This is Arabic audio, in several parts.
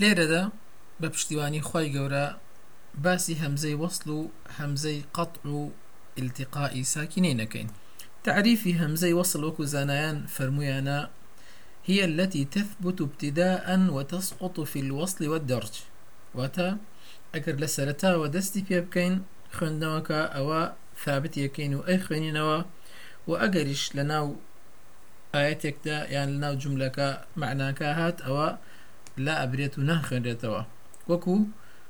لێرەدا بە پشتیوانی خی گەورە باسی هەمزەی وەصل و هەمزەی قەت و التقائی ساكنين نەکەین. تعريف همزي وصل وكو زانيان فرميانا هي التي تثبت ابتداء وتسقط في الوصل والدرج. واتا أكر لسرتا ودستي بيبكين خوێندنەوەکە ئەوە ثابت یەکەین و ئەی خوێنینەوە و ئەگەریش لە ناو ئاەتێکدا یان لە ناو هات ئەوە لا ئەبرێت و ناخوێنرێتەوە وەکو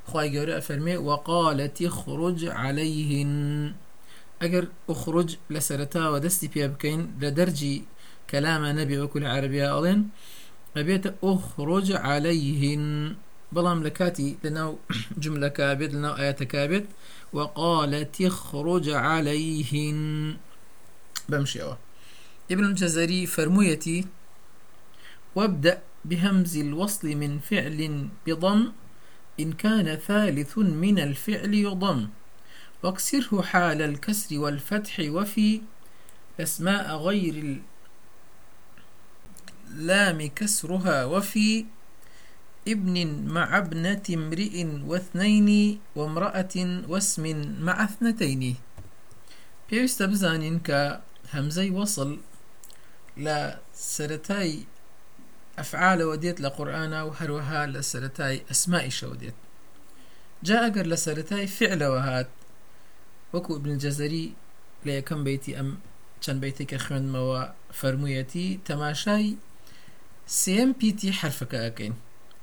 خی گەورە ئەفەرمێ وەقالەتی خروج عليهن. دەستی پێ بکەین لە دەرجی کەلامە نەبێ وەکو لە عربیا ئەڵێن ئەبێتە ئوخروج عليهن. بەڵام لە کاتی لەناو جملەکە بێت لەناو ئاەتەکە بێت وقالت اخرج عليهن. بمشيوه ابن الجزري فرميتي وابدأ بهمز الوصل من فعل بضم إن كان ثالث من الفعل يضم. واكسره حال الكسر والفتح وفي أسماء غير اللام كسرها وفي ابن مع ابنة امرئ واثنين وامرأة واسم مع اثنتين. پێویستە بزانین کە وەصل لە سەتای ئەفعالەوە دێت لە قورآە و هەروەها لە سەتای ئەسمائیشەوە دێت جا ئەگەر لە سەتای فعلەوە هات وەکو بنجەزەری لە یەکەم بیتی ئەم چەند بیتێکە خوێنمەوە فەرموویەتی تەماشای سم پیتی حرفەکە ئەەکەین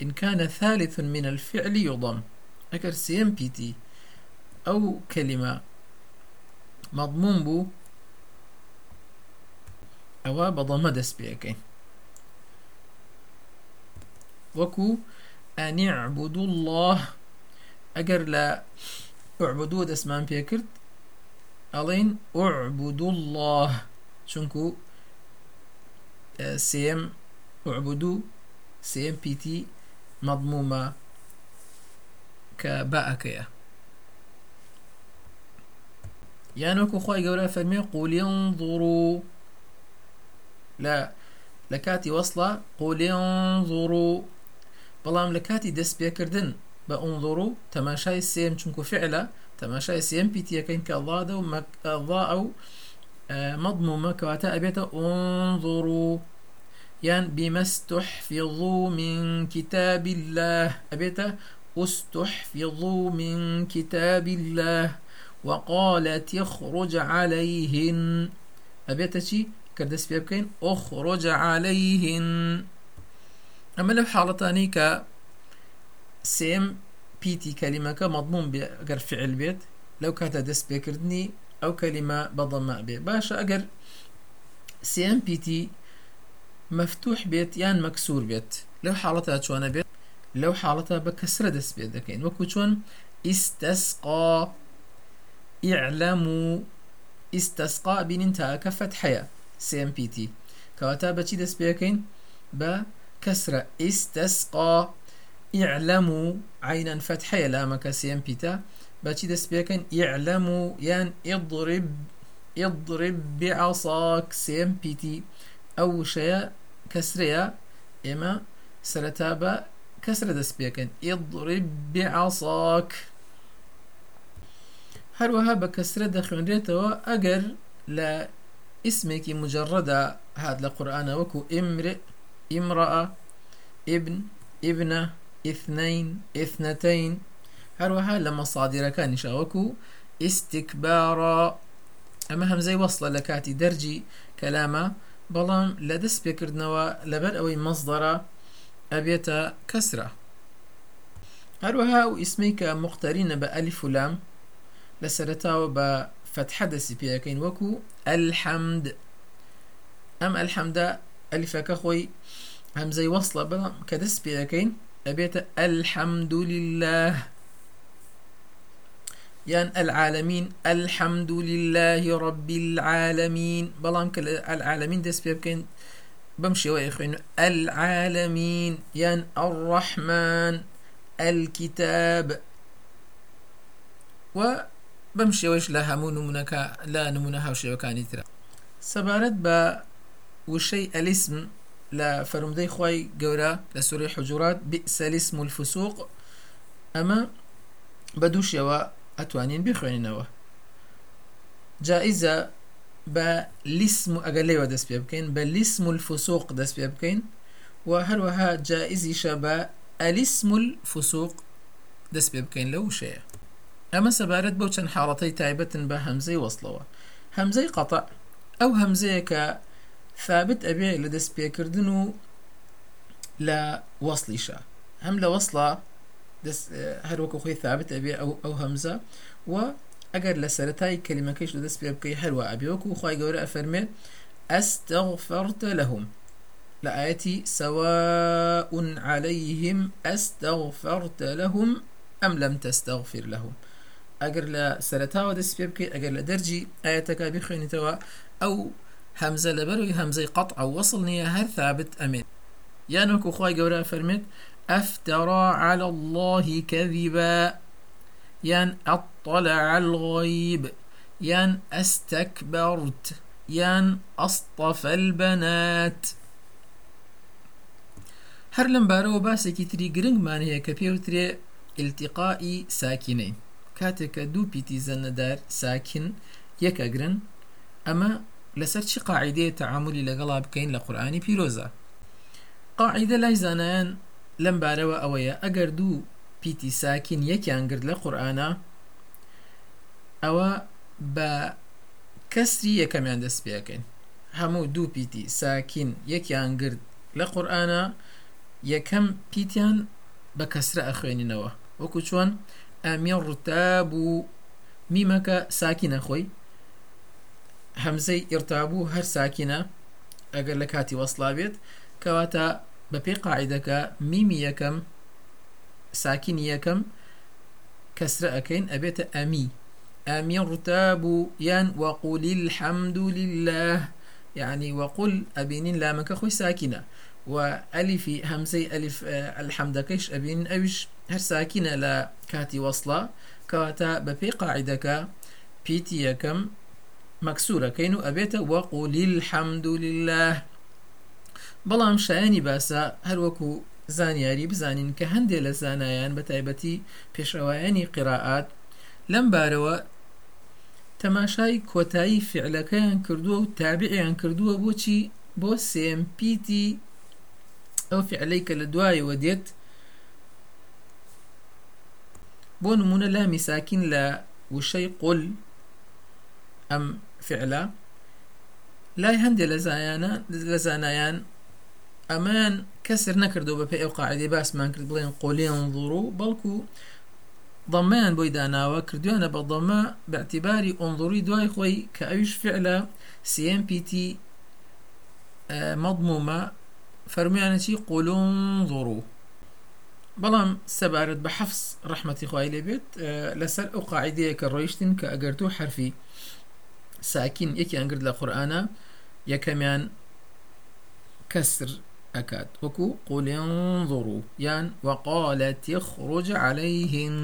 إن كان ثالث من الفعل يضم. أكر سيم بيتي أو كلمة مضمون بو أو بضم دس بيكين وكو أن اعبدوا الله. أجر لا اعبدوا دس مان بيكرت ألين اعبدوا الله. شنكو؟ آه، سيم اعبدوا. سيم بيتي مضمومة كباءكية يعني وكو خواهي قولا فرمي قول ينظروا لا لكاتي وصلة. قول ينظروا بەڵام لە کاتی دەست پێکردن بە ئونظڕ و تەماشای سێم چونکو فعلە تەماشای سێم پیتیەکەین کە ئەڵادە و مەڵا ئەو مەضمومە کەواتە ئەبێتە ئۆنظڕ و من كتاب الله أبيتا استحفظوا من كتاب الله وقالت يخرج عليهن أبيتا شي كردس بيبكين أخرج عليهن أما لو حالتاني ك سيم بيتي كلمة مضمون بأجر فعل بيت. لو كانت دس بيكردني أو كلمة بضم بي باشا أجر سيم بيتي مفتوح بيت يان مكسور بيت. لو حالتها چۆنە بێت لەو حاڵەتە بە کەسرە دەست پێ دەکەین وەکو چۆن ئیستەسقا ئیعلەم و ئیستەسقا بینین تاکە فتحەیە CMPT کەواتە بەچی دەست پێەکەین بە ئیستەسقا ئیعلەم و عینەن فتحەیە لامەکە CMPتا بەچی دەست پێەکەن ئیعلەم و یان ئضرب اضرب بعصاك CMPT ئەو وشەیە کەسرەیە ئێمە سەرەتا بە کەسرە دەست پێکەن ئضرب بعصاك. هەروەها بە کەسرە دەخوێنرێتەوە ئەگەر لە اسمێکی مجرڕەدا هات لە قورآانە وەکو ئیمڕە ابن ابنە اثنين اثنتين. هەروەها لە مەسادیرەکانی شاوەکو ئیسیکبارە ئەمە هەمزەی وەصلە لە کاتی دەرجی کەلامە بەڵام لە دەست پێکردنەوە لەبەر ئەوەی مەزدەرە ئەبێتە کەسرە هەروەها و ئیسمی کە مختەرینە بە ئەلی فولام لە سەرتاوە بە فتحە دەسی پێەکەین وەصلە بەڵام کە دەست پێەکەین ئەبێتە ئەلحەمد لله. يان العالمين الحمد لله رب العالمين. بلام كل العالمين دس بيبكين بمشي ويخوين العالمين يان الرحمن الكتاب. و بمشي ويش لا همو نمونك لا نمونها وشي وكاني ترى سبارت با وشي الاسم. لا فرمدي خواي قورا لسوري حجرات بئس الاسم الفسوق. أما بدوش يوا أتوانين بخوينينەوە جائزة بە لیسم و ئەگەر لێوە دەست پێ الفسوق دەست پێ بکەین و بە ئەلیسم الفسوق دەست پێ بکەین لە وشەیە ئەمە سەبارەت بەو چەند حاڵەتەی تایبەتن بە هەمزەی وەصلەوە هەمزەی قەتە ثابت ئەبێ لە دەست پێکردن و لە وەصلیشە هەم لە وەصلە هەروەکو خۆی ثابت ئەبێ ئەو ئەو هەمزە و ئەگەر سەرەتای کللیمەکەش لە دەست پێ بکەی هەروە ئەبیوەکو خی گەورە ئەفەرمێت ئەستەغفرت لەهم لە ئاەتی سواء عليهم أستغفرت لهم أم لم تستغفر لهم. ئەگەر لە سەرتاوە دەست پێ بکەیت ئەگەر لە دەرجی هەمزە لەبەروی هەمزەی قەت ئەو وەصل نییە هەر ثابت ئەمێت یان وەکو خی گەورە فەرمێت أفترى على الله كذبا. يان أطلع الغيب. يان أستكبرت. يان اصطفى البنات. هەر لەم بارەوە باسێکی تری گرنگمان هەیە کە پێوترێ ئیلتیقائی ساکینەی کاتێککە دوو پیتی ئەمە لەسەر چی قاعدەیە تەعاملی لەگەڵا بکەین لە قورآانی پیرۆزە قاعدە لای زانایان لەم بارەوە ئەوەیە ئەگەر دوو پیتی ساکین یەکیان گرت لە قورآانە ئەوە بە کەسری یەکەمیان دەست پێەکەین هەموو دوو پیتی ساکین یەکیان گرت لە قورآانە یەکەم پیتیان بە کەسرە ئەخوێنینەوە. وەکو چۆن؟ ئەمی ڕوتاب و میمەکە ساکینە خۆی. هەمزەی ئێرتابوو هەر ساکینە ئەگەر لە کاتی وەسڵا بێت کەواتە بە پێی قاعدەکە میمی یەکەم ساکینی یەکەم کەسرە ئەەکەین ئەبێتە ئەمی. ئەمی ڕوتاب يان وقول الحمد لله يعني وقل أبين لامك خوي ساكنة وألف همزي ألف كيش أبين أوش هر ساكنة لا كاتي وصلة كاتا ببي قاعدك بيتي كم مكسورة كينو أبيت وقل الحمد لله بەڵام شایانی باسە هەروەکو زانیاری بزانین کە هەندێک لە زانایان بە تایبەتی پێشەوایانی قراعات لەم بارەوە تەماشای کۆتایی فعلەکەیان کردووە و تابعیان کردووە بۆچی بۆ سێمپیتی ئەو فعلەی کە لە دوایەوە دێت بۆ نمونە لا میساکین لە وشەی قل ئەم فعلا. لای هەندێک لە زایانە لە زانایان ئەمان کەسر نەکردو بە پێ ئەو قاعدی باسمان کرد بڵێن قۆلیان ڕوو بەڵکو ضەمەیان بۆی داناوە کردوانە بە ضەمە باعتیباری ئۆنظوری دوای خۆی کە ئەویش فعلە CMPT مەضمومە فەرمیانەتی قۆلۆن ڕوو بەڵام سەبارەت بە حەفس ڕەحمەتی خوای لێبێت لەسەر ئەو قاعدەیە کە ڕۆیشتن کە ئەگەر تو حرفی ساکین یەکیان گرت لە قورآانە کەسر أكاد. وكو قل انظروا يان وقالت يخرج عليهم.